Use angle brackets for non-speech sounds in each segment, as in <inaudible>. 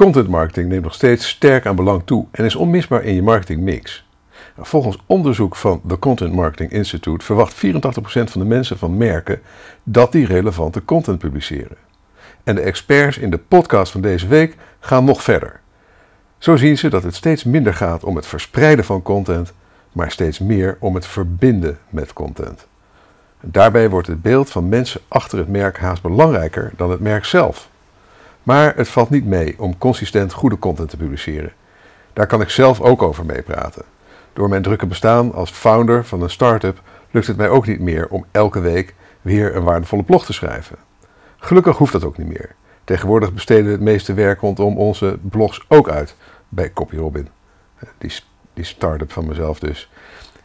Content marketing neemt nog steeds sterk aan belang toe en is onmisbaar in je marketingmix. Volgens onderzoek van The Content Marketing Institute verwacht 84% van de mensen van merken dat die relevante content publiceren. En de experts in de podcast van deze week gaan nog verder. Zo zien ze dat het steeds minder gaat om het verspreiden van content, maar steeds meer om het verbinden met content. Daarbij wordt het beeld van mensen achter het merk haast belangrijker dan het merk zelf. Maar het valt niet mee om consistent goede content te publiceren. Daar kan ik zelf ook over meepraten. Door mijn drukke bestaan als founder van een start-up lukt het mij ook niet meer om elke week weer een waardevolle blog te schrijven. Gelukkig hoeft dat ook niet meer. Tegenwoordig besteden we het meeste werk rondom onze blogs ook uit bij CopyRobin. Die, die start-up van mezelf dus.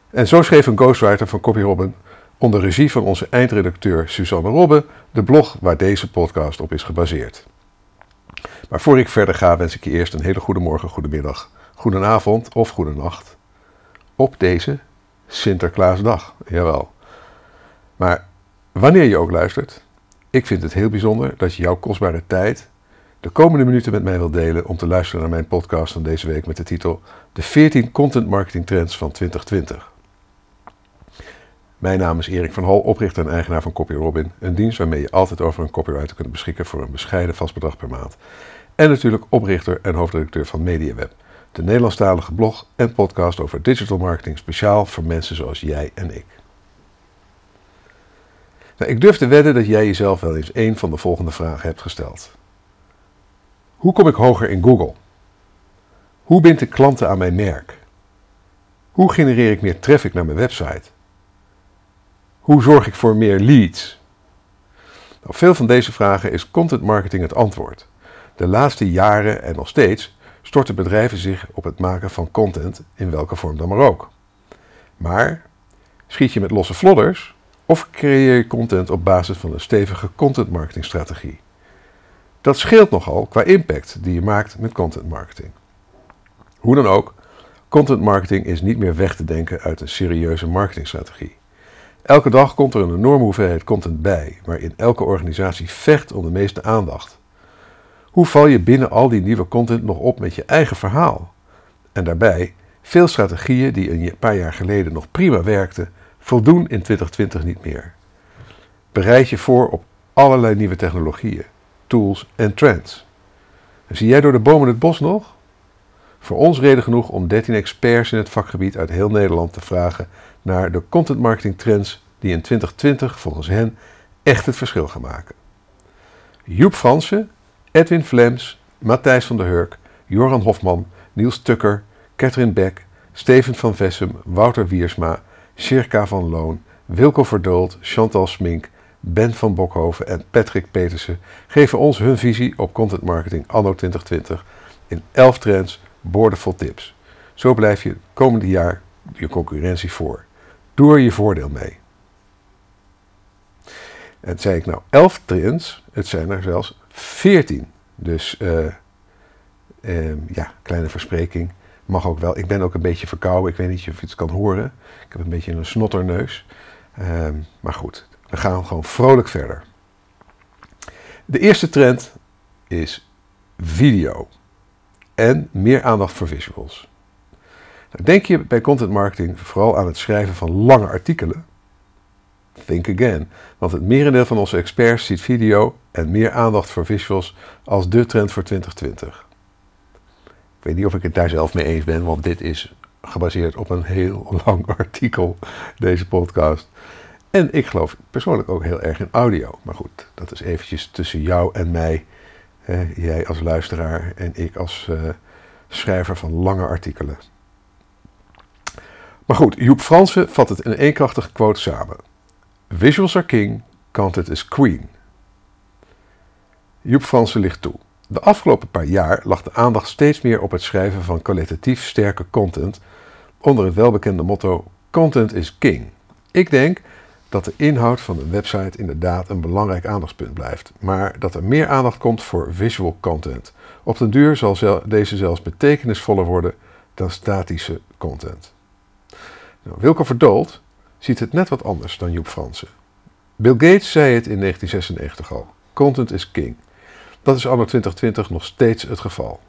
En zo schreef een ghostwriter van CopyRobin onder regie van onze eindredacteur Suzanne Robbe de blog waar deze podcast op is gebaseerd. Maar voor ik verder ga wens ik je eerst een hele goede morgen, goedemiddag, goedenavond of goedenacht op deze Sinterklaasdag. Jawel. Maar wanneer je ook luistert, ik vind het heel bijzonder dat je jouw kostbare tijd de komende minuten met mij wilt delen om te luisteren naar mijn podcast van deze week met de titel De 14 Content Marketing Trends van 2020. Mijn naam is Erik van Hol, oprichter en eigenaar van CopyRobin, een dienst waarmee je altijd over een copywriter kunt beschikken voor een bescheiden vast bedrag per maand. En natuurlijk oprichter en hoofdredacteur van MediaWeb, de Nederlandstalige blog en podcast over digital marketing speciaal voor mensen zoals jij en ik. Nou, ik durf te wedden dat jij jezelf wel eens een van de volgende vragen hebt gesteld. Hoe kom ik hoger in Google? Hoe bind ik klanten aan mijn merk? Hoe genereer ik meer traffic naar mijn website? Hoe zorg ik voor meer leads? Op veel van deze vragen is content marketing het antwoord. De laatste jaren en nog steeds storten bedrijven zich op het maken van content in welke vorm dan maar ook. Maar schiet je met losse vlodders of creëer je content op basis van een stevige content marketing strategie? Dat scheelt nogal qua impact die je maakt met content marketing. Hoe dan ook, content marketing is niet meer weg te denken uit een serieuze marketingstrategie. Elke dag komt er een enorme hoeveelheid content bij, waarin elke organisatie vecht om de meeste aandacht. Hoe val je binnen al die nieuwe content nog op met je eigen verhaal? En daarbij, veel strategieën die een paar jaar geleden nog prima werkten, voldoen in 2020 niet meer. Bereid je voor op allerlei nieuwe technologieën, tools en trends. Zie jij door de bomen het bos nog? Voor ons reden genoeg om 13 experts in het vakgebied uit heel Nederland te vragen naar de content marketing trends die in 2020 volgens hen echt het verschil gaan maken. Joep Fransen, Edwin Vlems, Matthijs van der Hurk, Joran Hofman, Niels Tukker, Catherine Beck, Steven van Vessem, Wouter Wiersma, Circa van Loon, Wilco Verdoold, Chantal Smink, Ben van Bokhoven en Patrick Petersen geven ons hun visie op content marketing anno 2020 in 11 trends boordevol tips. Zo blijf je het komende jaar je concurrentie voor. Doe er je voordeel mee. En zei ik nou 11 trends, het zijn er zelfs 14. Dus uh, ja, kleine verspreking. Mag ook wel. Ik ben ook een beetje verkouden. Ik weet niet of je het kan horen. Ik heb een beetje een snotterneus. Uh, maar goed, we gaan gewoon vrolijk verder. De eerste trend is video. En meer aandacht voor visuals. Denk je bij content marketing vooral aan het schrijven van lange artikelen? Think again, want het merendeel van onze experts ziet video en meer aandacht voor visuals als de trend voor 2020. Ik weet niet of ik het daar zelf mee eens ben, want dit is gebaseerd op een heel <laughs> lang artikel, deze podcast. En ik geloof persoonlijk ook heel erg in audio. Maar goed, dat is eventjes tussen jou en mij. jij als luisteraar en ik als uh, schrijver van lange artikelen. Maar goed, Joep Fransen vat het in een eenkrachtige quote samen. Visuals are king, content is queen. Joep Fransen ligt toe. De afgelopen paar jaar lag de aandacht steeds meer op het schrijven van kwalitatief sterke content onder het welbekende motto Content is king. Ik denk dat de inhoud van een website inderdaad een belangrijk aandachtspunt blijft, maar dat er meer aandacht komt voor visual content. Op den duur zal deze zelfs betekenisvoller worden dan statische content. Nou, Wilco Verdoold ziet het net wat anders dan Joep Fransen. Bill Gates zei het in 1996 al: Content is king. Dat is anno 2020 nog steeds het geval.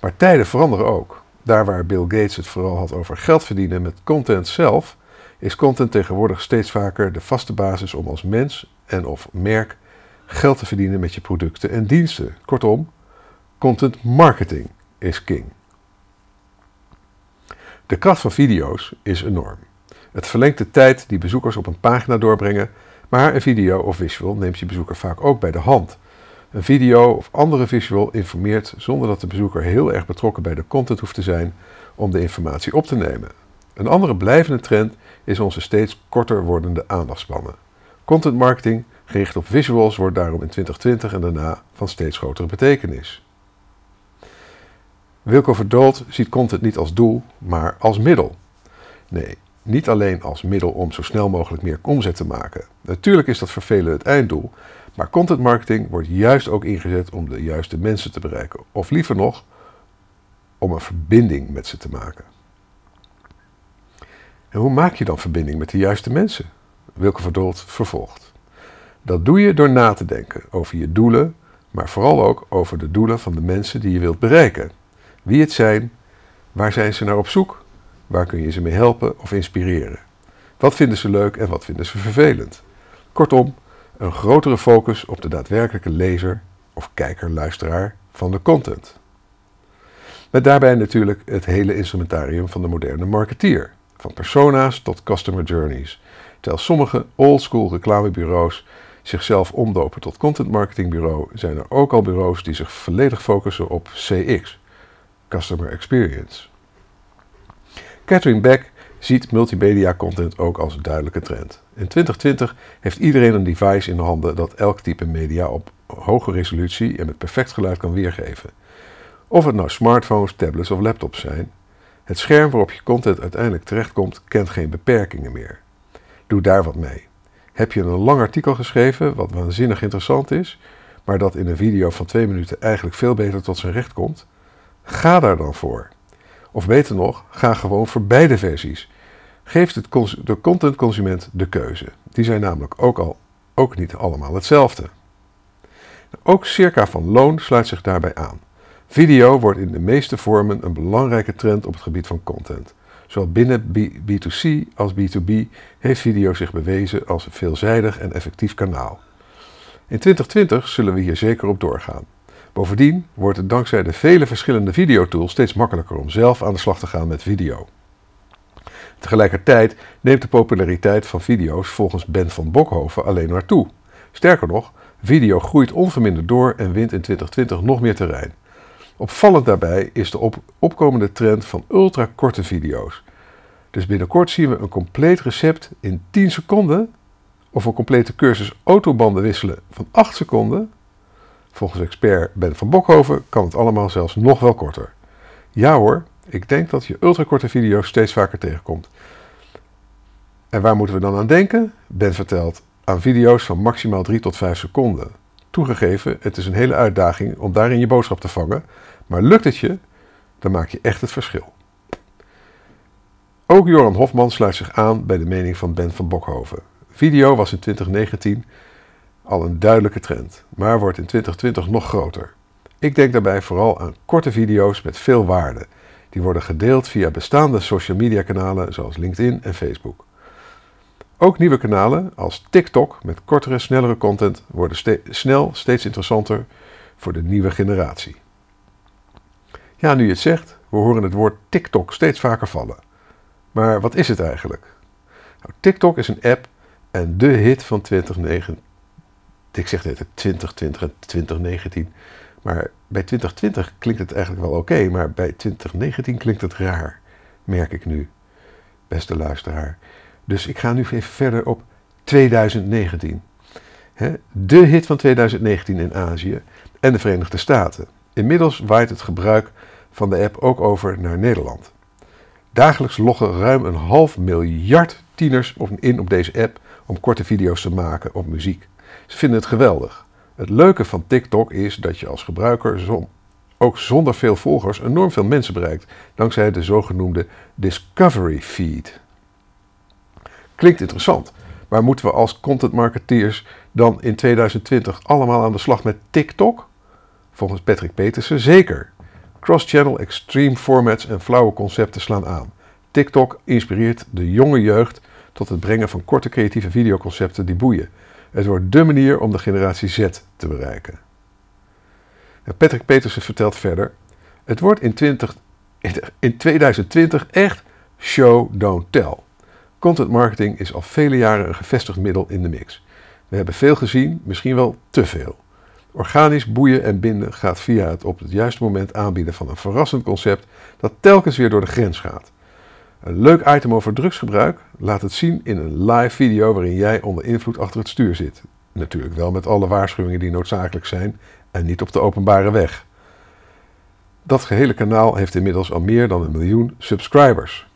Maar tijden veranderen ook. Daar waar Bill Gates het vooral had over geld verdienen met content zelf, is content tegenwoordig steeds vaker de vaste basis om als mens en of merk geld te verdienen met je producten en diensten. Kortom, content marketing is king. De kracht van video's is enorm. Het verlengt de tijd die bezoekers op een pagina doorbrengen, maar een video of visual neemt je bezoeker vaak ook bij de hand. Een video of andere visual informeert zonder dat de bezoeker heel erg betrokken bij de content hoeft te zijn om de informatie op te nemen. Een andere blijvende trend is onze steeds korter wordende aandachtspannen. Content marketing gericht op visuals wordt daarom in 2020 en daarna van steeds grotere betekenis. Wilco Verdold ziet content niet als doel, maar als middel. Nee, niet alleen als middel om zo snel mogelijk meer omzet te maken. Natuurlijk is dat vervelen het einddoel, maar content marketing wordt juist ook ingezet om de juiste mensen te bereiken. Of liever nog, om een verbinding met ze te maken. En hoe maak je dan verbinding met de juiste mensen? Wilke Verdold vervolgt. Dat doe je door na te denken over je doelen, maar vooral ook over de doelen van de mensen die je wilt bereiken. Wie het zijn, waar zijn ze naar op zoek, waar kun je ze mee helpen of inspireren. Wat vinden ze leuk en wat vinden ze vervelend? Kortom, een grotere focus op de daadwerkelijke lezer of kijker-luisteraar van de content. Met daarbij natuurlijk het hele instrumentarium van de moderne marketeer, van persona's tot customer journeys, terwijl sommige oldschool reclamebureaus zichzelf omdopen tot content marketingbureau, zijn er ook al bureaus die zich volledig focussen op CX, Customer Experience. Catherine Beck ziet multimedia content ook als een duidelijke trend. In 2020 heeft iedereen een device in de handen dat elk type media op hoge resolutie en met perfect geluid kan weergeven. Of het nou smartphones, tablets of laptops zijn, het scherm waarop je content uiteindelijk terechtkomt kent geen beperkingen meer. Doe daar wat mee. Heb je een lang artikel geschreven wat waanzinnig interessant is, maar dat in een video van twee minuten eigenlijk veel beter tot zijn recht komt? Ga daar dan voor. Of beter nog, ga gewoon voor beide versies. Geef de contentconsument de keuze. Die zijn namelijk ook al ook niet allemaal hetzelfde. Ook Circa van Loon sluit zich daarbij aan. Video wordt in de meeste vormen een belangrijke trend op het gebied van content. Zowel binnen B2C als B2B heeft video zich bewezen als een veelzijdig en effectief kanaal. In 2020 zullen we hier zeker op doorgaan. Bovendien wordt het dankzij de vele verschillende videotools steeds makkelijker om zelf aan de slag te gaan met video. Tegelijkertijd neemt de populariteit van video's volgens Ben van Bokhoven alleen maar toe. Sterker nog, video groeit onverminderd door en wint in 2020 nog meer terrein. Opvallend daarbij is de op opkomende trend van ultrakorte video's. Dus binnenkort zien we een compleet recept in 10 seconden of een complete cursus autobanden wisselen van 8 seconden. Volgens expert Ben van Bokhoven kan het allemaal zelfs nog wel korter. Ja hoor, ik denk dat je ultrakorte video's steeds vaker tegenkomt. En waar moeten we dan aan denken? Ben vertelt aan video's van maximaal 3 tot 5 seconden. Toegegeven, het is een hele uitdaging om daarin je boodschap te vangen, maar lukt het je, dan maak je echt het verschil. Ook Joran Hofman sluit zich aan bij de mening van Ben van Bokhoven. Video was in 2019 al een duidelijke trend, maar wordt in 2020 nog groter. Ik denk daarbij vooral aan korte video's met veel waarde. Die worden gedeeld via bestaande social media kanalen zoals LinkedIn en Facebook. Ook nieuwe kanalen als TikTok met kortere, snellere content worden snel steeds interessanter voor de nieuwe generatie. Ja, nu je het zegt, we horen het woord TikTok steeds vaker vallen. Maar wat is het eigenlijk? Nou, TikTok is een app en de hit van 2009. Ik zeg net 2020 en 2019. Maar bij 2020 klinkt het eigenlijk wel oké, maar bij 2019 klinkt het raar, merk ik nu, beste luisteraar. Dus ik ga nu even verder op 2019. De hit van 2019 in Azië en de Verenigde Staten. Inmiddels waait het gebruik van de app ook over naar Nederland. Dagelijks loggen ruim een half miljard tieners in op deze app om korte video's te maken op muziek. Ze vinden het geweldig. Het leuke van TikTok is dat je als gebruiker ook zonder veel volgers enorm veel mensen bereikt, dankzij de zogenoemde Discovery Feed. Klinkt interessant, maar moeten we als content marketeers dan in 2020 allemaal aan de slag met TikTok? Volgens Patrick Petersen zeker. Cross-channel extreme formats en flauwe concepten slaan aan. TikTok inspireert de jonge jeugd tot het brengen van korte creatieve videoconcepten die boeien. Het wordt dé manier om de generatie Z te bereiken. Patrick Petersen vertelt verder: Het wordt in, 20, in 2020 echt show, don't tell. Content marketing is al vele jaren een gevestigd middel in de mix. We hebben veel gezien, misschien wel te veel. Organisch boeien en binden gaat via het op het juiste moment aanbieden van een verrassend concept dat telkens weer door de grens gaat. Een leuk item over drugsgebruik laat het zien in een live video waarin jij onder invloed achter het stuur zit. Natuurlijk wel met alle waarschuwingen die noodzakelijk zijn en niet op de openbare weg. Dat gehele kanaal heeft inmiddels al meer dan een miljoen subscribers.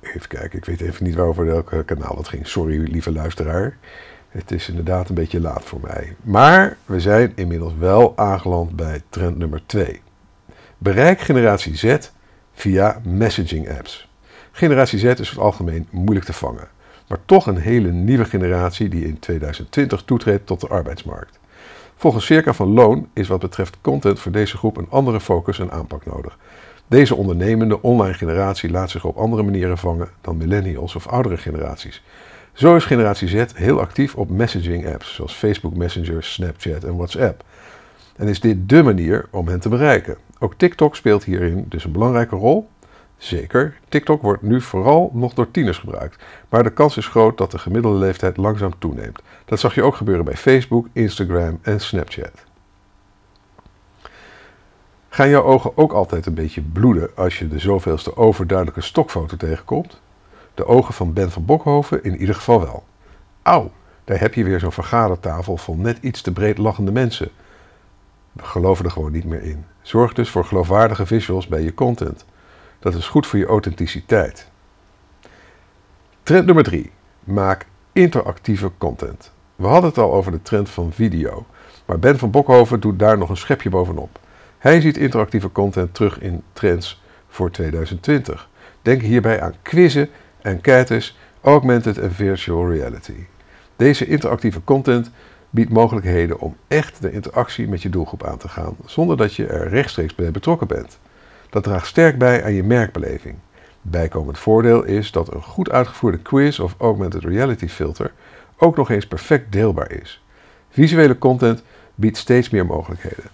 Even kijken, ik weet even niet waarover welk kanaal dat ging. Sorry, lieve luisteraar. Het is inderdaad een beetje laat voor mij. Maar we zijn inmiddels wel aangeland bij trend nummer 2. Bereik generatie Z via messaging apps. Generatie Z is over het algemeen moeilijk te vangen, maar toch een hele nieuwe generatie die in 2020 toetreedt tot de arbeidsmarkt. Volgens Circa van Loon is wat betreft content voor deze groep een andere focus en aanpak nodig. Deze ondernemende online generatie laat zich op andere manieren vangen dan millennials of oudere generaties. Zo is generatie Z heel actief op messaging apps zoals Facebook Messenger, Snapchat en WhatsApp. En is dit dé manier om hen te bereiken. Ook TikTok speelt hierin dus een belangrijke rol. Zeker, TikTok wordt nu vooral nog door tieners gebruikt, maar de kans is groot dat de gemiddelde leeftijd langzaam toeneemt. Dat zag je ook gebeuren bij Facebook, Instagram en Snapchat. Gaan jouw ogen ook altijd een beetje bloeden als je de zoveelste overduidelijke stokfoto tegenkomt? De ogen van Ben van Bokhoven in ieder geval wel. Auw, daar heb je weer zo'n vergadertafel vol net iets te breed lachende mensen. We geloven er gewoon niet meer in. Zorg dus voor geloofwaardige visuals bij je content. Dat is goed voor je authenticiteit. Trend nummer 3. Maak interactieve content. We hadden het al over de trend van video, maar Ben van Bokhoven doet daar nog een schepje bovenop. Hij ziet interactieve content terug in trends voor 2020. Denk hierbij aan quizzen, enquêtes, augmented en virtual reality. Deze interactieve content biedt mogelijkheden om echt de interactie met je doelgroep aan te gaan, zonder dat je er rechtstreeks bij betrokken bent. Dat draagt sterk bij aan je merkbeleving. Bijkomend voordeel is dat een goed uitgevoerde quiz of augmented reality filter ook nog eens perfect deelbaar is. Visuele content biedt steeds meer mogelijkheden.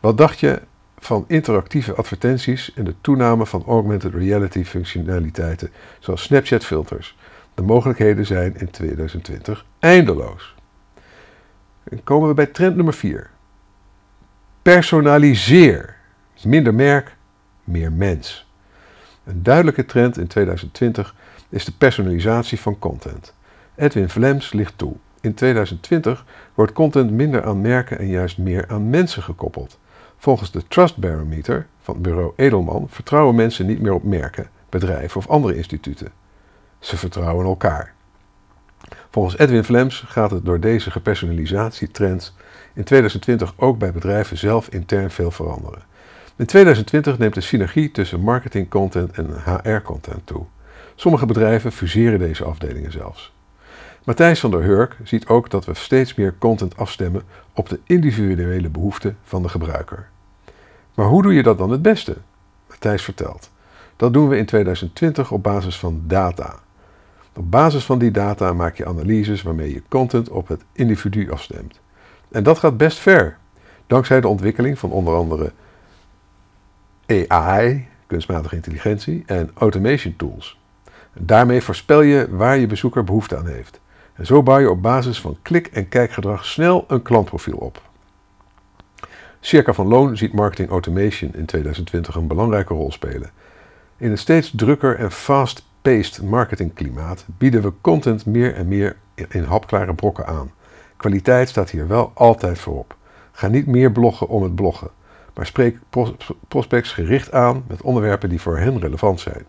Wat dacht je van interactieve advertenties en de toename van augmented reality functionaliteiten zoals Snapchat filters? De mogelijkheden zijn in 2020 eindeloos. Dan komen we bij trend nummer 4. Personaliseer. Minder merk, meer mens. Een duidelijke trend in 2020 is de personalisatie van content. Edwin Vlems ligt toe. In 2020 wordt content minder aan merken en juist meer aan mensen gekoppeld. Volgens de Trust Barometer van bureau Edelman vertrouwen mensen niet meer op merken, bedrijven of andere instituten. Ze vertrouwen elkaar. Volgens Edwin Vlems gaat het door deze gepersonalisatietrend in 2020 ook bij bedrijven zelf intern veel veranderen. In 2020 neemt de synergie tussen marketing content en HR content toe. Sommige bedrijven fuseren deze afdelingen zelfs. Matthijs van der Hurk ziet ook dat we steeds meer content afstemmen op de individuele behoeften van de gebruiker. Maar hoe doe je dat dan het beste? Matthijs vertelt. Dat doen we in 2020 op basis van data. Op basis van die data maak je analyses waarmee je content op het individu afstemt. En dat gaat best ver, dankzij de ontwikkeling van onder andere AI, kunstmatige intelligentie, en automation tools. Daarmee voorspel je waar je bezoeker behoefte aan heeft. En zo bouw je op basis van klik- en kijkgedrag snel een klantprofiel op. Circa van Loon ziet marketing automation in 2020 een belangrijke rol spelen. In een steeds drukker en fast-paced marketingklimaat bieden we content meer en meer in hapklare brokken aan. Kwaliteit staat hier wel altijd voorop. Ga niet meer bloggen om het bloggen, maar spreek prospects gericht aan met onderwerpen die voor hen relevant zijn.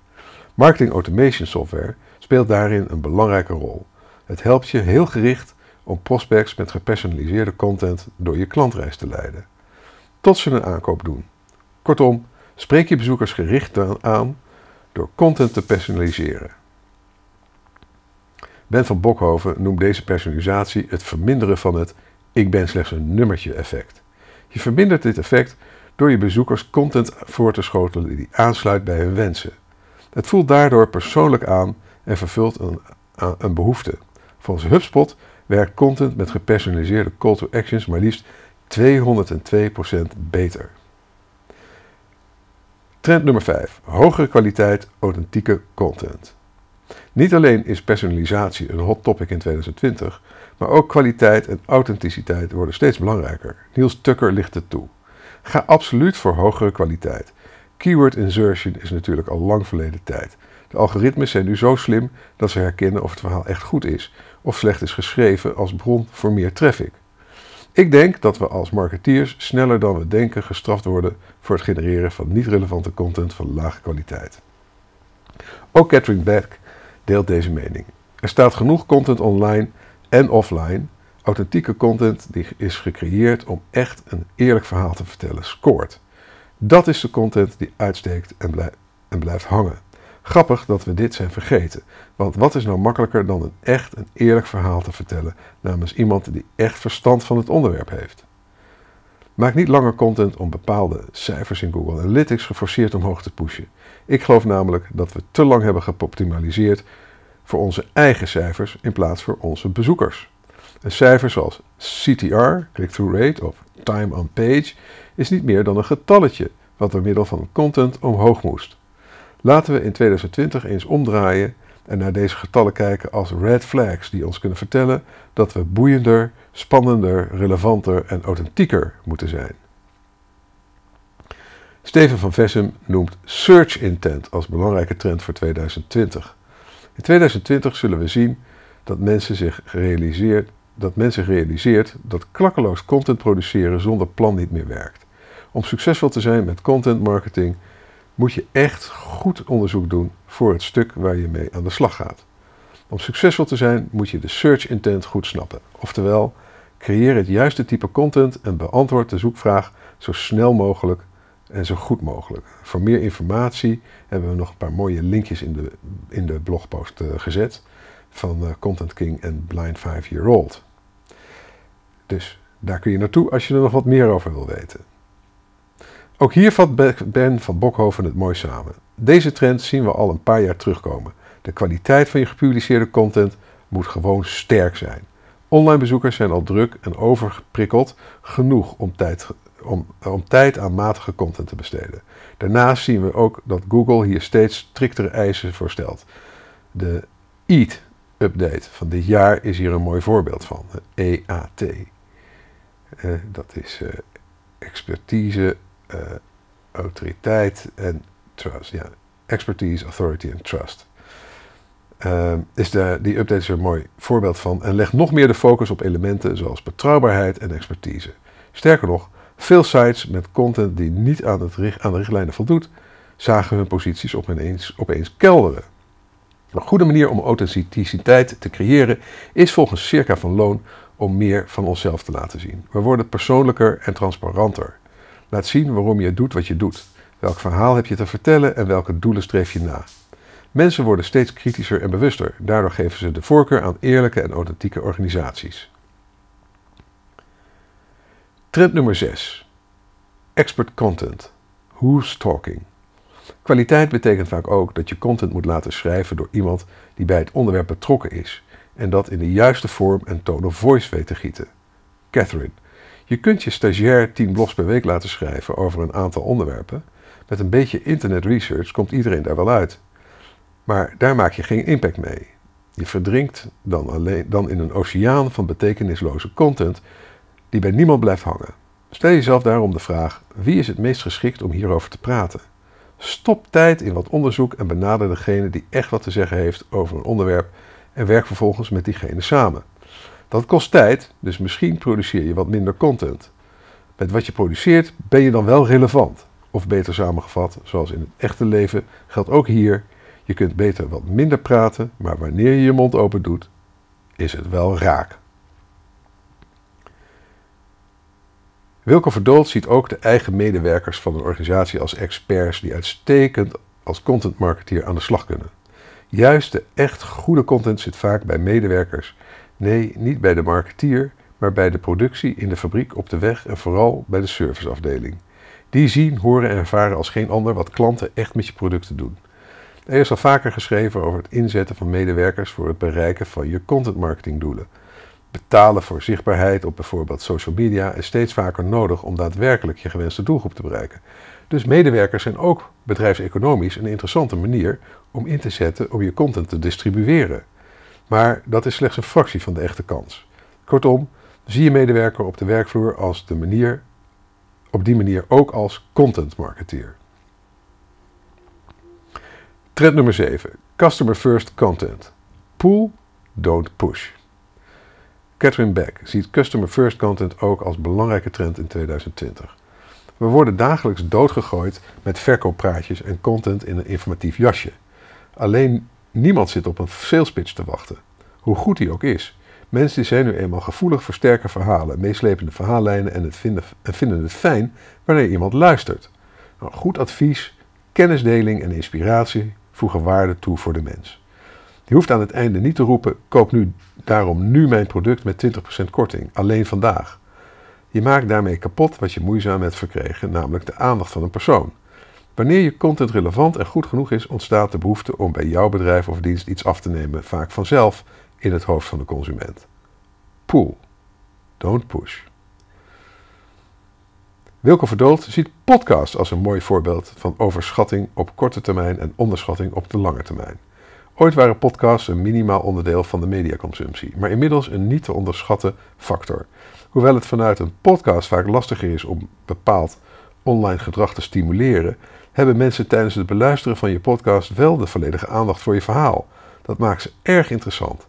Marketing automation software speelt daarin een belangrijke rol. Het helpt je heel gericht om prospects met gepersonaliseerde content door je klantreis te leiden. Tot ze een aankoop doen. Kortom, spreek je bezoekers gericht aan door content te personaliseren. Ben van Bokhoven noemt deze personalisatie het verminderen van het ik ben slechts een nummertje effect. Je vermindert dit effect door je bezoekers content voor te schotelen die aansluit bij hun wensen. Het voelt daardoor persoonlijk aan en vervult een, een behoefte. Volgens HubSpot werkt content met gepersonaliseerde call to actions maar liefst 202% beter. Trend nummer 5. Hogere kwaliteit, authentieke content. Niet alleen is personalisatie een hot topic in 2020, maar ook kwaliteit en authenticiteit worden steeds belangrijker. Niels Tucker ligt het toe. Ga absoluut voor hogere kwaliteit. Keyword insertion is natuurlijk al lang verleden tijd. De algoritmes zijn nu zo slim dat ze herkennen of het verhaal echt goed is of slecht is geschreven als bron voor meer traffic. Ik denk dat we als marketeers sneller dan we denken gestraft worden voor het genereren van niet relevante content van lage kwaliteit. Ook Catherine Beck deelt deze mening. Er staat genoeg content online en offline. Authentieke content die is gecreëerd om echt een eerlijk verhaal te vertellen, scoort. Dat is de content die uitsteekt en, en blijft hangen. Grappig dat we dit zijn vergeten. Want wat is nou makkelijker dan een echt een eerlijk verhaal te vertellen namens iemand die echt verstand van het onderwerp heeft? Maak niet langer content om bepaalde cijfers in Google Analytics geforceerd omhoog te pushen. Ik geloof namelijk dat we te lang hebben geoptimaliseerd voor onze eigen cijfers in plaats voor onze bezoekers. Een cijfer zoals CTR, click-through rate of time on page, is niet meer dan een getalletje wat door middel van content omhoog moest. Laten we in 2020 eens omdraaien en naar deze getallen kijken als red flags die ons kunnen vertellen dat we boeiender, spannender, relevanter en authentieker moeten zijn. Steven van Vessem noemt search intent als belangrijke trend voor 2020. In 2020 zullen we zien dat mensen zich realiseert dat mensen realiseert dat klakkeloos content produceren zonder plan niet meer werkt. Om succesvol te zijn met content marketing moet je echt goed onderzoek doen voor het stuk waar je mee aan de slag gaat. Om succesvol te zijn moet je de search intent goed snappen. Oftewel, creëer het juiste type content en beantwoord de zoekvraag zo snel mogelijk en zo goed mogelijk. Voor meer informatie hebben we nog een paar mooie linkjes in de, in de blogpost uh, gezet van uh, Content King en Blind 5 Year Old. Dus daar kun je naartoe als je er nog wat meer over wil weten. Ook hier vat Ben van Bokhoven het mooi samen. Deze trend zien we al een paar jaar terugkomen. De kwaliteit van je gepubliceerde content moet gewoon sterk zijn. Online bezoekers zijn al druk en overgeprikkeld genoeg om tijd, om, om tijd aan matige content te besteden. Daarnaast zien we ook dat Google hier steeds striktere eisen voor stelt. De EAT-update van dit jaar is hier een mooi voorbeeld van. EAT. Uh, dat is uh, expertise, uh, autoriteit en trust. Ja, expertise, authority en trust. Uh, is de, die update is er een mooi voorbeeld van en legt nog meer de focus op elementen zoals betrouwbaarheid en expertise. Sterker nog, veel sites met content die niet aan, het, aan de richtlijnen voldoet, zagen hun posities opeens, opeens kelderen. Een goede manier om authenticiteit te creëren is volgens Circa van Loon om meer van onszelf te laten zien. We worden persoonlijker en transparanter. Laat zien waarom je doet wat je doet. Welk verhaal heb je te vertellen en welke doelen streef je na? Mensen worden steeds kritischer en bewuster. Daardoor geven ze de voorkeur aan eerlijke en authentieke organisaties. Trend nummer 6. Expert content. Who's talking? Kwaliteit betekent vaak ook dat je content moet laten schrijven door iemand die bij het onderwerp betrokken is en dat in de juiste vorm en tone of voice weet te gieten. Catherine, je kunt je stagiair 10 blogs per week laten schrijven over een aantal onderwerpen. Met een beetje internet research komt iedereen daar wel uit. Maar daar maak je geen impact mee. Je verdrinkt dan, alleen, dan in een oceaan van betekenisloze content die bij niemand blijft hangen. Stel jezelf daarom de vraag: wie is het meest geschikt om hierover te praten? Stop tijd in wat onderzoek en benader degene die echt wat te zeggen heeft over een onderwerp en werk vervolgens met diegene samen. Dat kost tijd, dus misschien produceer je wat minder content. Met wat je produceert ben je dan wel relevant. Of beter samengevat, zoals in het echte leven, geldt ook hier: je kunt beter wat minder praten, maar wanneer je je mond open doet, is het wel raak. Wilco Verdoold ziet ook de eigen medewerkers van een organisatie als experts die uitstekend als content marketeer aan de slag kunnen. Juist de echt goede content zit vaak bij medewerkers. Nee, niet bij de marketeer, maar bij de productie in de fabriek, op de weg en vooral bij de serviceafdeling. Die zien, horen en ervaren als geen ander wat klanten echt met je producten doen. Er is al vaker geschreven over het inzetten van medewerkers voor het bereiken van je content. Betalen voor zichtbaarheid op bijvoorbeeld social media is steeds vaker nodig om daadwerkelijk je gewenste doelgroep te bereiken. Dus medewerkers zijn ook bedrijfseconomisch een interessante manier om in te zetten om je content te distribueren. Maar dat is slechts een fractie van de echte kans. Kortom, zie je medewerker op de werkvloer als de manier, op die manier ook als content marketeer. Trend nummer 7. Customer first content. Pull, don't push. Catherine Beck ziet customer first content ook als belangrijke trend in 2020. We worden dagelijks doodgegooid met verkooppraatjes en content in een informatief jasje. Alleen niemand zit op een sales pitch te wachten, hoe goed die ook is. Mensen zijn nu eenmaal gevoelig voor sterke verhalen, meeslepende verhaallijnen en, het vinden, en vinden het fijn wanneer iemand luistert. Nou, goed advies, kennisdeling en inspiratie voegen waarde toe voor de mens. Je hoeft aan het einde niet te roepen: koop nu daarom nu mijn product met 20% korting, alleen vandaag. Je maakt daarmee kapot wat je moeizaam hebt verkregen, namelijk de aandacht van een persoon. Wanneer je content relevant en goed genoeg is, ontstaat de behoefte om bij jouw bedrijf of dienst iets af te nemen, vaak vanzelf in het hoofd van de consument. Pull, don't push. Wilco Verdoold ziet podcast als een mooi voorbeeld van overschatting op korte termijn en onderschatting op de lange termijn. Ooit waren podcasts een minimaal onderdeel van de mediaconsumptie, maar inmiddels een niet te onderschatten factor. Hoewel het vanuit een podcast vaak lastiger is om bepaald online gedrag te stimuleren, hebben mensen tijdens het beluisteren van je podcast wel de volledige aandacht voor je verhaal. Dat maakt ze erg interessant.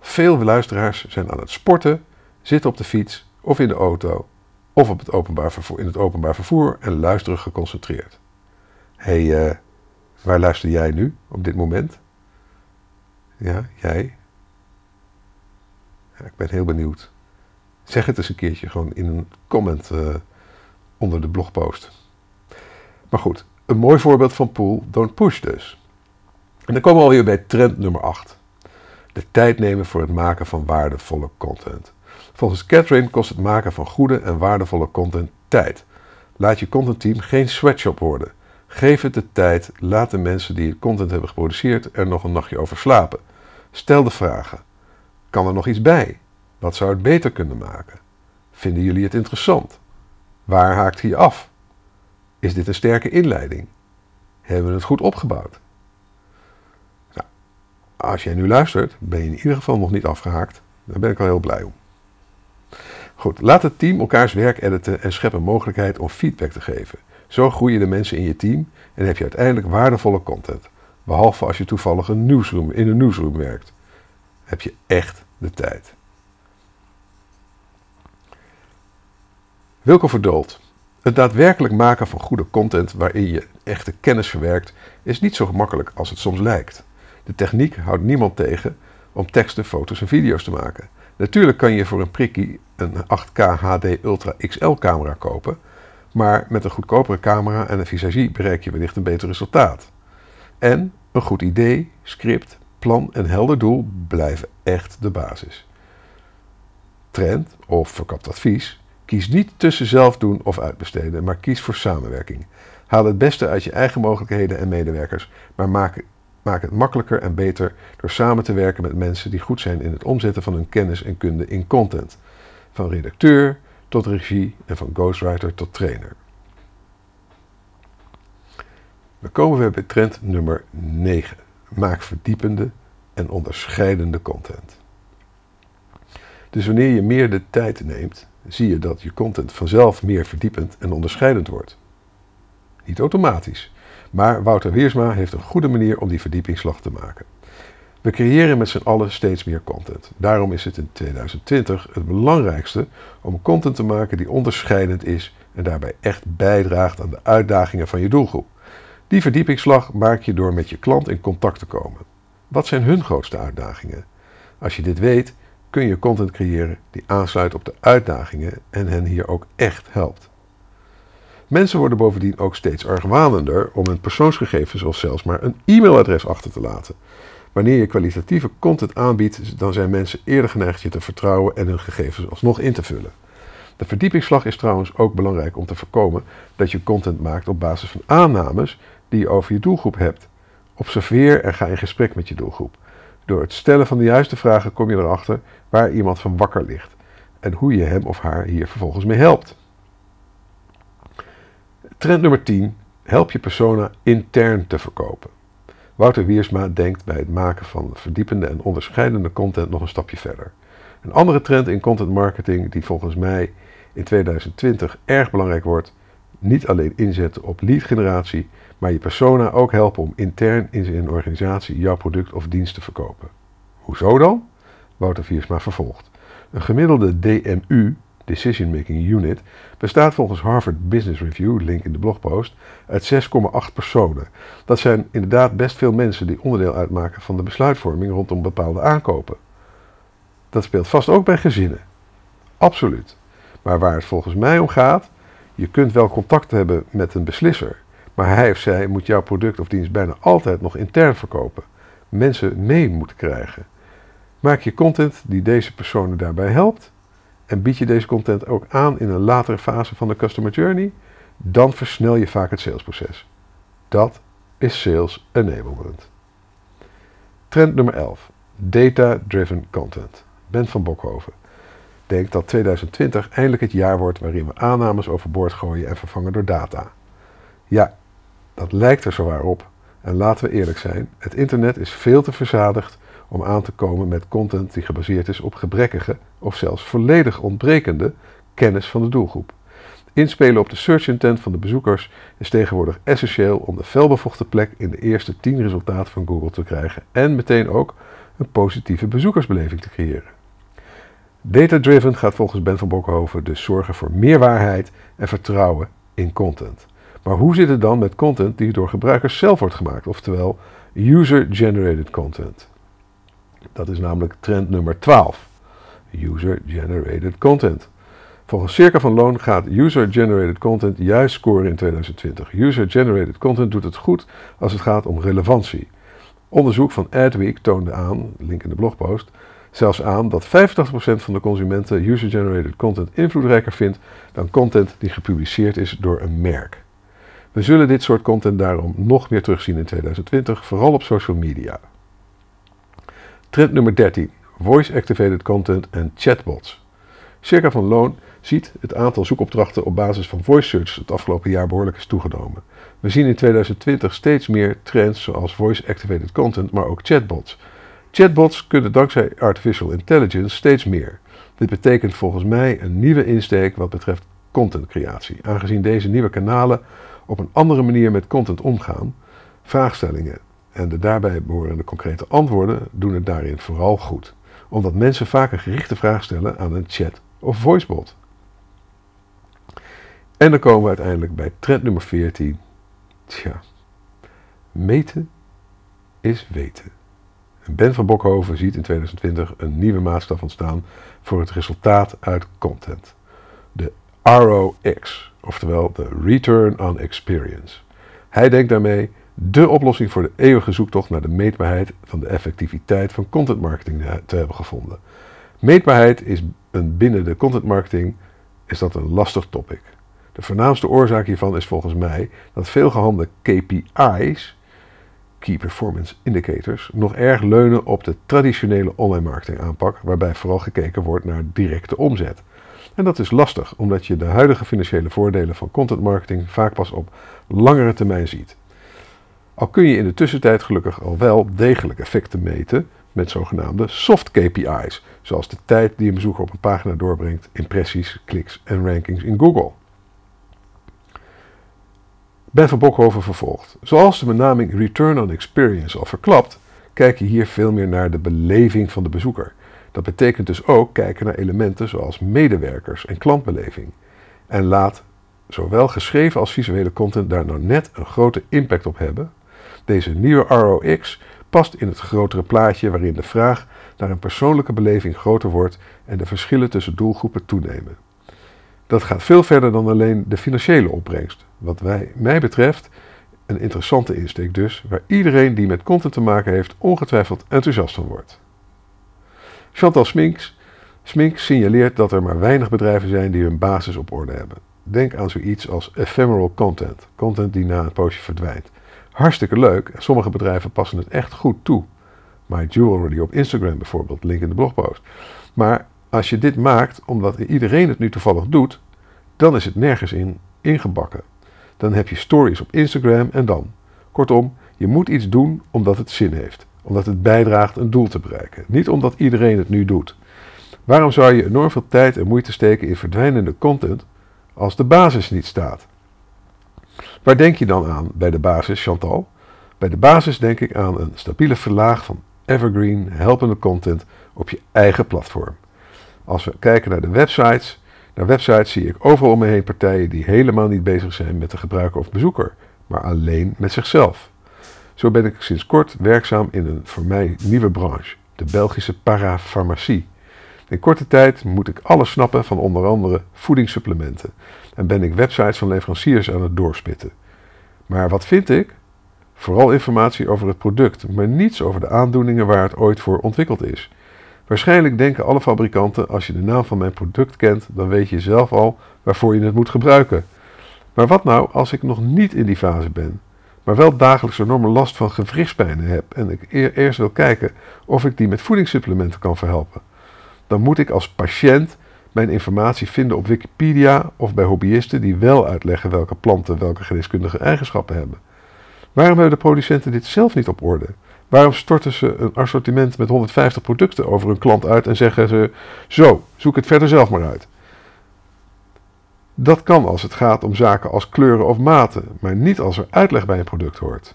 Veel luisteraars zijn aan het sporten, zitten op de fiets of in de auto of op het openbaar vervoer, in het openbaar vervoer en luisteren geconcentreerd. Hé, hey, uh, waar luister jij nu op dit moment? Ja, jij? Ik ben heel benieuwd. Zeg het eens een keertje gewoon in een comment uh, onder de blogpost. Maar goed, een mooi voorbeeld van pull, don't push dus. En dan komen we alweer bij trend nummer 8. De tijd nemen voor het maken van waardevolle content. Volgens Catherine kost het maken van goede en waardevolle content tijd. Laat je contentteam geen sweatshop worden. Geef het de tijd, laat de mensen die content hebben geproduceerd er nog een nachtje over slapen. Stel de vragen. Kan er nog iets bij? Wat zou het beter kunnen maken? Vinden jullie het interessant? Waar haakt hij af? Is dit een sterke inleiding? Hebben we het goed opgebouwd? Nou, als jij nu luistert, ben je in ieder geval nog niet afgehaakt. Daar ben ik al heel blij om. Goed, laat het team elkaars werk editen en schep een mogelijkheid om feedback te geven. Zo groeien de mensen in je team en heb je uiteindelijk waardevolle content. Behalve als je toevallig een nieuwsroom, in een nieuwsroom werkt. Heb je echt de tijd. Wilco Verdoold. Het daadwerkelijk maken van goede content waarin je echte kennis verwerkt is niet zo gemakkelijk als het soms lijkt. De techniek houdt niemand tegen om teksten, foto's en video's te maken. Natuurlijk kan je voor een prikkie een 8K HD Ultra XL camera kopen, maar met een goedkopere camera en een visagie bereik je wellicht een beter resultaat. En een goed idee, script, plan en helder doel blijven echt de basis. Trend of verkapt advies Kies niet tussen zelf doen of uitbesteden, maar kies voor samenwerking. Haal het beste uit je eigen mogelijkheden en medewerkers, maar maak, maak het makkelijker en beter door samen te werken met mensen die goed zijn in het omzetten van hun kennis en kunde in content. Van redacteur tot regie en van ghostwriter tot trainer. Dan komen we bij trend nummer 9. Maak verdiepende en onderscheidende content. Dus wanneer je meer de tijd neemt zie je dat je content vanzelf meer verdiepend en onderscheidend wordt. Niet automatisch, maar Wouter Weersma heeft een goede manier om die verdiepingsslag te maken. We creëren met z'n allen steeds meer content. Daarom is het in 2020 het belangrijkste om content te maken die onderscheidend is en daarbij echt bijdraagt aan de uitdagingen van je doelgroep. Die verdiepingsslag maak je door met je klant in contact te komen. Wat zijn hun grootste uitdagingen? Als je dit weet, kun je content creëren die aansluit op de uitdagingen en hen hier ook echt helpt. Mensen worden bovendien ook steeds argwanender om hun persoonsgegevens of zelfs maar een e-mailadres achter te laten. Wanneer je kwalitatieve content aanbiedt, dan zijn mensen eerder geneigd je te vertrouwen en hun gegevens alsnog in te vullen. De verdiepingsslag is trouwens ook belangrijk om te voorkomen dat je content maakt op basis van aannames die je over je doelgroep hebt. Observeer en ga in gesprek met je doelgroep. Door het stellen van de juiste vragen kom je erachter waar iemand van wakker ligt en hoe je hem of haar hier vervolgens mee helpt. Trend nummer 10. Help je persona intern te verkopen. Wouter Wiersma denkt bij het maken van verdiepende en onderscheidende content nog een stapje verder. Een andere trend in content marketing die volgens mij in 2020 erg belangrijk wordt, niet alleen inzetten op lead generatie, maar je persona ook helpen om intern in zijn organisatie jouw product of dienst te verkopen. Hoezo dan? Wouter Viersma vervolgt. Een gemiddelde DMU, Decision Making Unit, bestaat volgens Harvard Business Review, link in de blogpost, uit 6,8 personen. Dat zijn inderdaad best veel mensen die onderdeel uitmaken van de besluitvorming rondom bepaalde aankopen. Dat speelt vast ook bij gezinnen. Absoluut. Maar waar het volgens mij om gaat, je kunt wel contact hebben met een beslisser, maar hij of zij moet jouw product of dienst bijna altijd nog intern verkopen. Mensen mee moeten krijgen. Maak je content die deze personen daarbij helpt en bied je deze content ook aan in een latere fase van de customer journey, dan versnel je vaak het salesproces. Dat is sales enablement. Trend nummer 11. Data-driven content. Ben van Bokhoven denkt dat 2020 eindelijk het jaar wordt waarin we aannames overboord gooien en vervangen door data. Ja, dat lijkt er zowaar op. En laten we eerlijk zijn, het internet is veel te verzadigd om aan te komen met content die gebaseerd is op gebrekkige of zelfs volledig ontbrekende kennis van de doelgroep. Inspelen op de search intent van de bezoekers is tegenwoordig essentieel om de felbevochten plek in de eerste 10 resultaten van Google te krijgen en meteen ook een positieve bezoekersbeleving te creëren. Data-driven gaat volgens Ben van Bokhoven dus zorgen voor meer waarheid en vertrouwen in content. Maar hoe zit het dan met content die door gebruikers zelf wordt gemaakt, oftewel user-generated content? Dat is namelijk trend nummer 12. User-generated content. Volgens Circa van Loon gaat user-generated content juist scoren in 2020. User-generated content doet het goed als het gaat om relevantie. Onderzoek van Adweek toonde aan, link in de blogpost, zelfs aan dat 85% van de consumenten user-generated content invloedrijker vindt dan content die gepubliceerd is door een merk. We zullen dit soort content daarom nog meer terugzien in 2020, vooral op social media. Trend nummer 13. Voice-activated content en chatbots. Circa van Loon ziet het aantal zoekopdrachten op basis van voice search het afgelopen jaar behoorlijk is toegenomen. We zien in 2020 steeds meer trends zoals voice-activated content, maar ook chatbots. Chatbots kunnen dankzij artificial intelligence steeds meer. Dit betekent volgens mij een nieuwe insteek wat betreft contentcreatie, aangezien deze nieuwe kanalen op een andere manier met content omgaan. Vraagstellingen en de daarbij behorende concrete antwoorden doen het daarin vooral goed, omdat mensen vaak een gerichte vraag stellen aan een chat of voicebot. En dan komen we uiteindelijk bij trend nummer 14. Tja, meten is weten. Ben van Bokhoven ziet in 2020 een nieuwe maatstaf ontstaan voor het resultaat uit content. De ROX, oftewel de Return on Experience. Hij denkt daarmee de oplossing voor de eeuwige zoektocht naar de meetbaarheid van de effectiviteit van content marketing te hebben gevonden. Meetbaarheid is een, binnen de content marketing is dat een lastig topic. De voornaamste oorzaak hiervan is volgens mij dat veel gehandelde KPI's Key Performance Indicators, nog erg leunen op de traditionele online marketing aanpak, waarbij vooral gekeken wordt naar directe omzet. En dat is lastig, omdat je de huidige financiële voordelen van content marketing vaak pas op langere termijn ziet. Al kun je in de tussentijd gelukkig al wel degelijk effecten meten met zogenaamde soft KPI's, zoals de tijd die een bezoeker op een pagina doorbrengt, impressies, kliks en rankings in Google. Ben van Bokhoven vervolgt. Zoals de benaming Return on Experience al verklapt, kijk je hier veel meer naar de beleving van de bezoeker. Dat betekent dus ook kijken naar elementen zoals medewerkers en klantbeleving. En laat zowel geschreven als visuele content daar nou net een grote impact op hebben. Deze nieuwe ROX past in het grotere plaatje waarin de vraag naar een persoonlijke beleving groter wordt en de verschillen tussen doelgroepen toenemen. Dat gaat veel verder dan alleen de financiële opbrengst. Wat wij, mij betreft een interessante insteek dus, waar iedereen die met content te maken heeft ongetwijfeld enthousiast van wordt. Chantal Sminks, Sminks signaleert dat er maar weinig bedrijven zijn die hun basis op orde hebben. Denk aan zoiets als ephemeral content, content die na een poosje verdwijnt. Hartstikke leuk sommige bedrijven passen het echt goed toe. My Jewelry op Instagram bijvoorbeeld, link in de blogpost. Maar als je dit maakt omdat iedereen het nu toevallig doet, dan is het nergens in ingebakken. Dan heb je stories op Instagram en dan. Kortom, je moet iets doen omdat het zin heeft. Omdat het bijdraagt een doel te bereiken. Niet omdat iedereen het nu doet. Waarom zou je enorm veel tijd en moeite steken in verdwijnende content als de basis niet staat? Waar denk je dan aan bij de basis, Chantal? Bij de basis denk ik aan een stabiele verlaag van evergreen, helpende content op je eigen platform. Als we kijken naar de websites, naar websites zie ik overal om me heen partijen die helemaal niet bezig zijn met de gebruiker of bezoeker, maar alleen met zichzelf. Zo ben ik sinds kort werkzaam in een voor mij nieuwe branche, de Belgische parafarmacie. In korte tijd moet ik alles snappen van onder andere voedingssupplementen en ben ik websites van leveranciers aan het doorspitten. Maar wat vind ik? Vooral informatie over het product, maar niets over de aandoeningen waar het ooit voor ontwikkeld is. Waarschijnlijk denken alle fabrikanten: als je de naam van mijn product kent, dan weet je zelf al waarvoor je het moet gebruiken. Maar wat nou als ik nog niet in die fase ben, maar wel dagelijks enorme last van gewrichtspijnen heb en ik eerst wil kijken of ik die met voedingssupplementen kan verhelpen? Dan moet ik als patiënt mijn informatie vinden op Wikipedia of bij hobbyisten die wel uitleggen welke planten welke geneeskundige eigenschappen hebben. Waarom hebben de producenten dit zelf niet op orde? Waarom storten ze een assortiment met 150 producten over hun klant uit en zeggen ze: Zo, zoek het verder zelf maar uit? Dat kan als het gaat om zaken als kleuren of maten, maar niet als er uitleg bij een product hoort.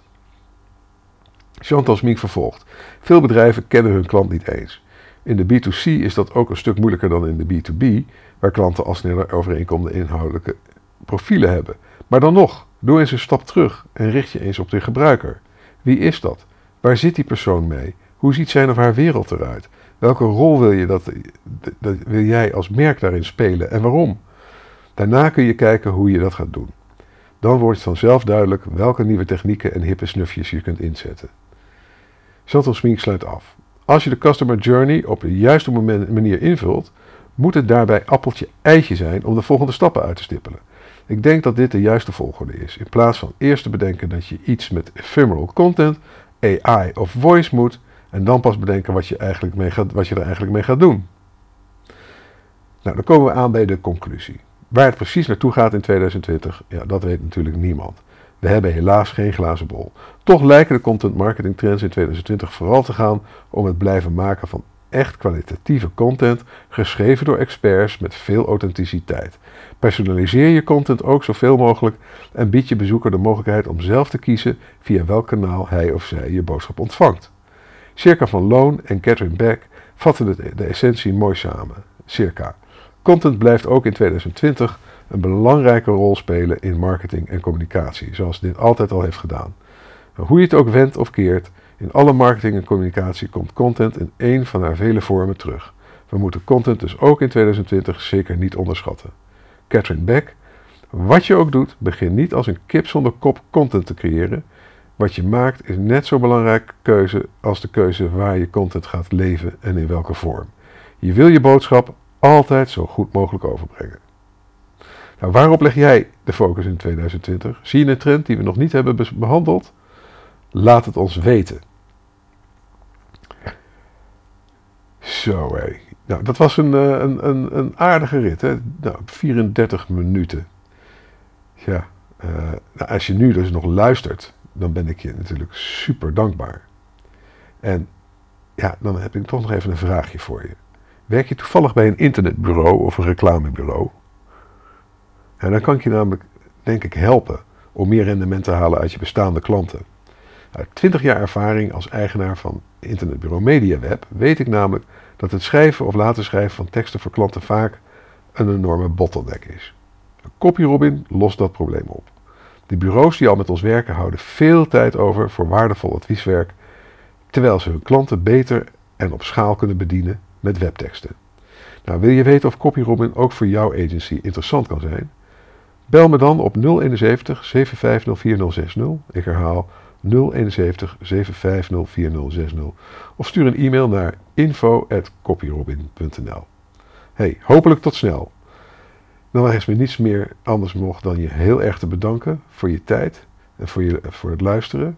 Chantal Smink vervolgt: Veel bedrijven kennen hun klant niet eens. In de B2C is dat ook een stuk moeilijker dan in de B2B, waar klanten al sneller overeenkomende inhoudelijke profielen hebben. Maar dan nog, doe eens een stap terug en richt je eens op de gebruiker. Wie is dat? Waar zit die persoon mee? Hoe ziet zijn of haar wereld eruit? Welke rol wil, je dat, dat, wil jij als merk daarin spelen en waarom? Daarna kun je kijken hoe je dat gaat doen. Dan wordt vanzelf duidelijk welke nieuwe technieken en hippe snufjes je kunt inzetten. Shuttle Smink sluit af. Als je de customer journey op de juiste manier invult, moet het daarbij appeltje eitje zijn om de volgende stappen uit te stippelen. Ik denk dat dit de juiste volgorde is. In plaats van eerst te bedenken dat je iets met ephemeral content AI of voice moet. En dan pas bedenken wat je, eigenlijk mee gaat, wat je er eigenlijk mee gaat doen. Nou, dan komen we aan bij de conclusie. Waar het precies naartoe gaat in 2020, ja, dat weet natuurlijk niemand. We hebben helaas geen glazen bol. Toch lijken de content marketing trends in 2020 vooral te gaan om het blijven maken van echt kwalitatieve content, geschreven door experts met veel authenticiteit. Personaliseer je content ook zoveel mogelijk en bied je bezoeker de mogelijkheid om zelf te kiezen via welk kanaal hij of zij je boodschap ontvangt. Circa van Loon en Catherine Beck vatten de, essentie mooi samen. Circa. Content blijft ook in 2020 een belangrijke rol spelen in marketing en communicatie, zoals dit altijd al heeft gedaan. hoe je het ook wendt of keert, in alle marketing en communicatie komt content in één van haar vele vormen terug. We moeten content dus ook in 2020 zeker niet onderschatten. Catherine Beck, wat je ook doet, begin niet als een kip zonder kop content te creëren. Wat je maakt is net zo belangrijke keuze als de keuze waar je content gaat leven en in welke vorm. Je wil je boodschap altijd zo goed mogelijk overbrengen. Nou, waarop leg jij de focus in 2020? Zie je een trend die we nog niet hebben behandeld? Laat het ons weten. Zo hé. Nou, dat was een, eh, een, een, een aardige rit, hè? Nou, 34 minuten. Ja, uh, nou, als je nu dus nog luistert, dan ben ik je natuurlijk super dankbaar. En ja, dan heb ik toch nog even een vraagje voor je. Werk je toevallig bij een internetbureau of een reclamebureau? En dan kan ik je namelijk, denk ik, helpen om meer rendement te halen uit je bestaande klanten. Uit 20 jaar ervaring als eigenaar van internetbureau MediaWeb weet ik namelijk dat het schrijven of laten schrijven van teksten voor klanten vaak een enorme bottleneck is. CopyRobin lost dat probleem op. De bureaus die al met ons werken houden veel tijd over voor waardevol advieswerk, terwijl ze hun klanten beter en op schaal kunnen bedienen met webteksten. Nou, wil je weten of CopyRobin ook voor jouw agency interessant kan zijn? Bel me dan op 071 750 4060. Ik herhaal 071 750 4060. Of stuur een e-mail naar info.copyrobin.nl. Hey, hopelijk tot snel. Dan rest me niets meer anders nog dan je heel erg te bedanken voor je tijd en voor, je, voor het luisteren.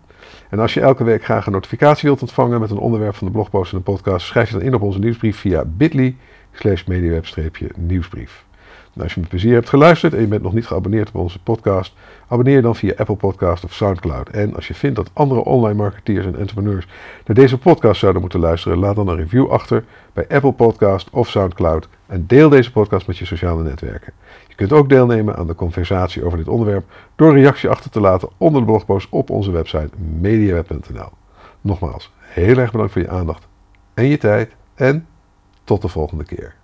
En als je elke week graag een notificatie wilt ontvangen met een onderwerp van de blogpost en de podcast, schrijf je dan in op onze nieuwsbrief via bit.ly slash mediaweb-nieuwsbrief. Als je met plezier hebt geluisterd en je bent nog niet geabonneerd op onze podcast, abonneer je dan via Apple Podcast of Soundcloud. En als je vindt dat andere online marketeers en entrepreneurs naar deze podcast zouden moeten luisteren, laat dan een review achter bij Apple Podcast of Soundcloud en deel deze podcast met je sociale netwerken. Je kunt ook deelnemen aan de conversatie over dit onderwerp door een reactie achter te laten onder de blogpost op onze website mediaweb.nl. Nogmaals, heel erg bedankt voor je aandacht en je tijd en tot de volgende keer.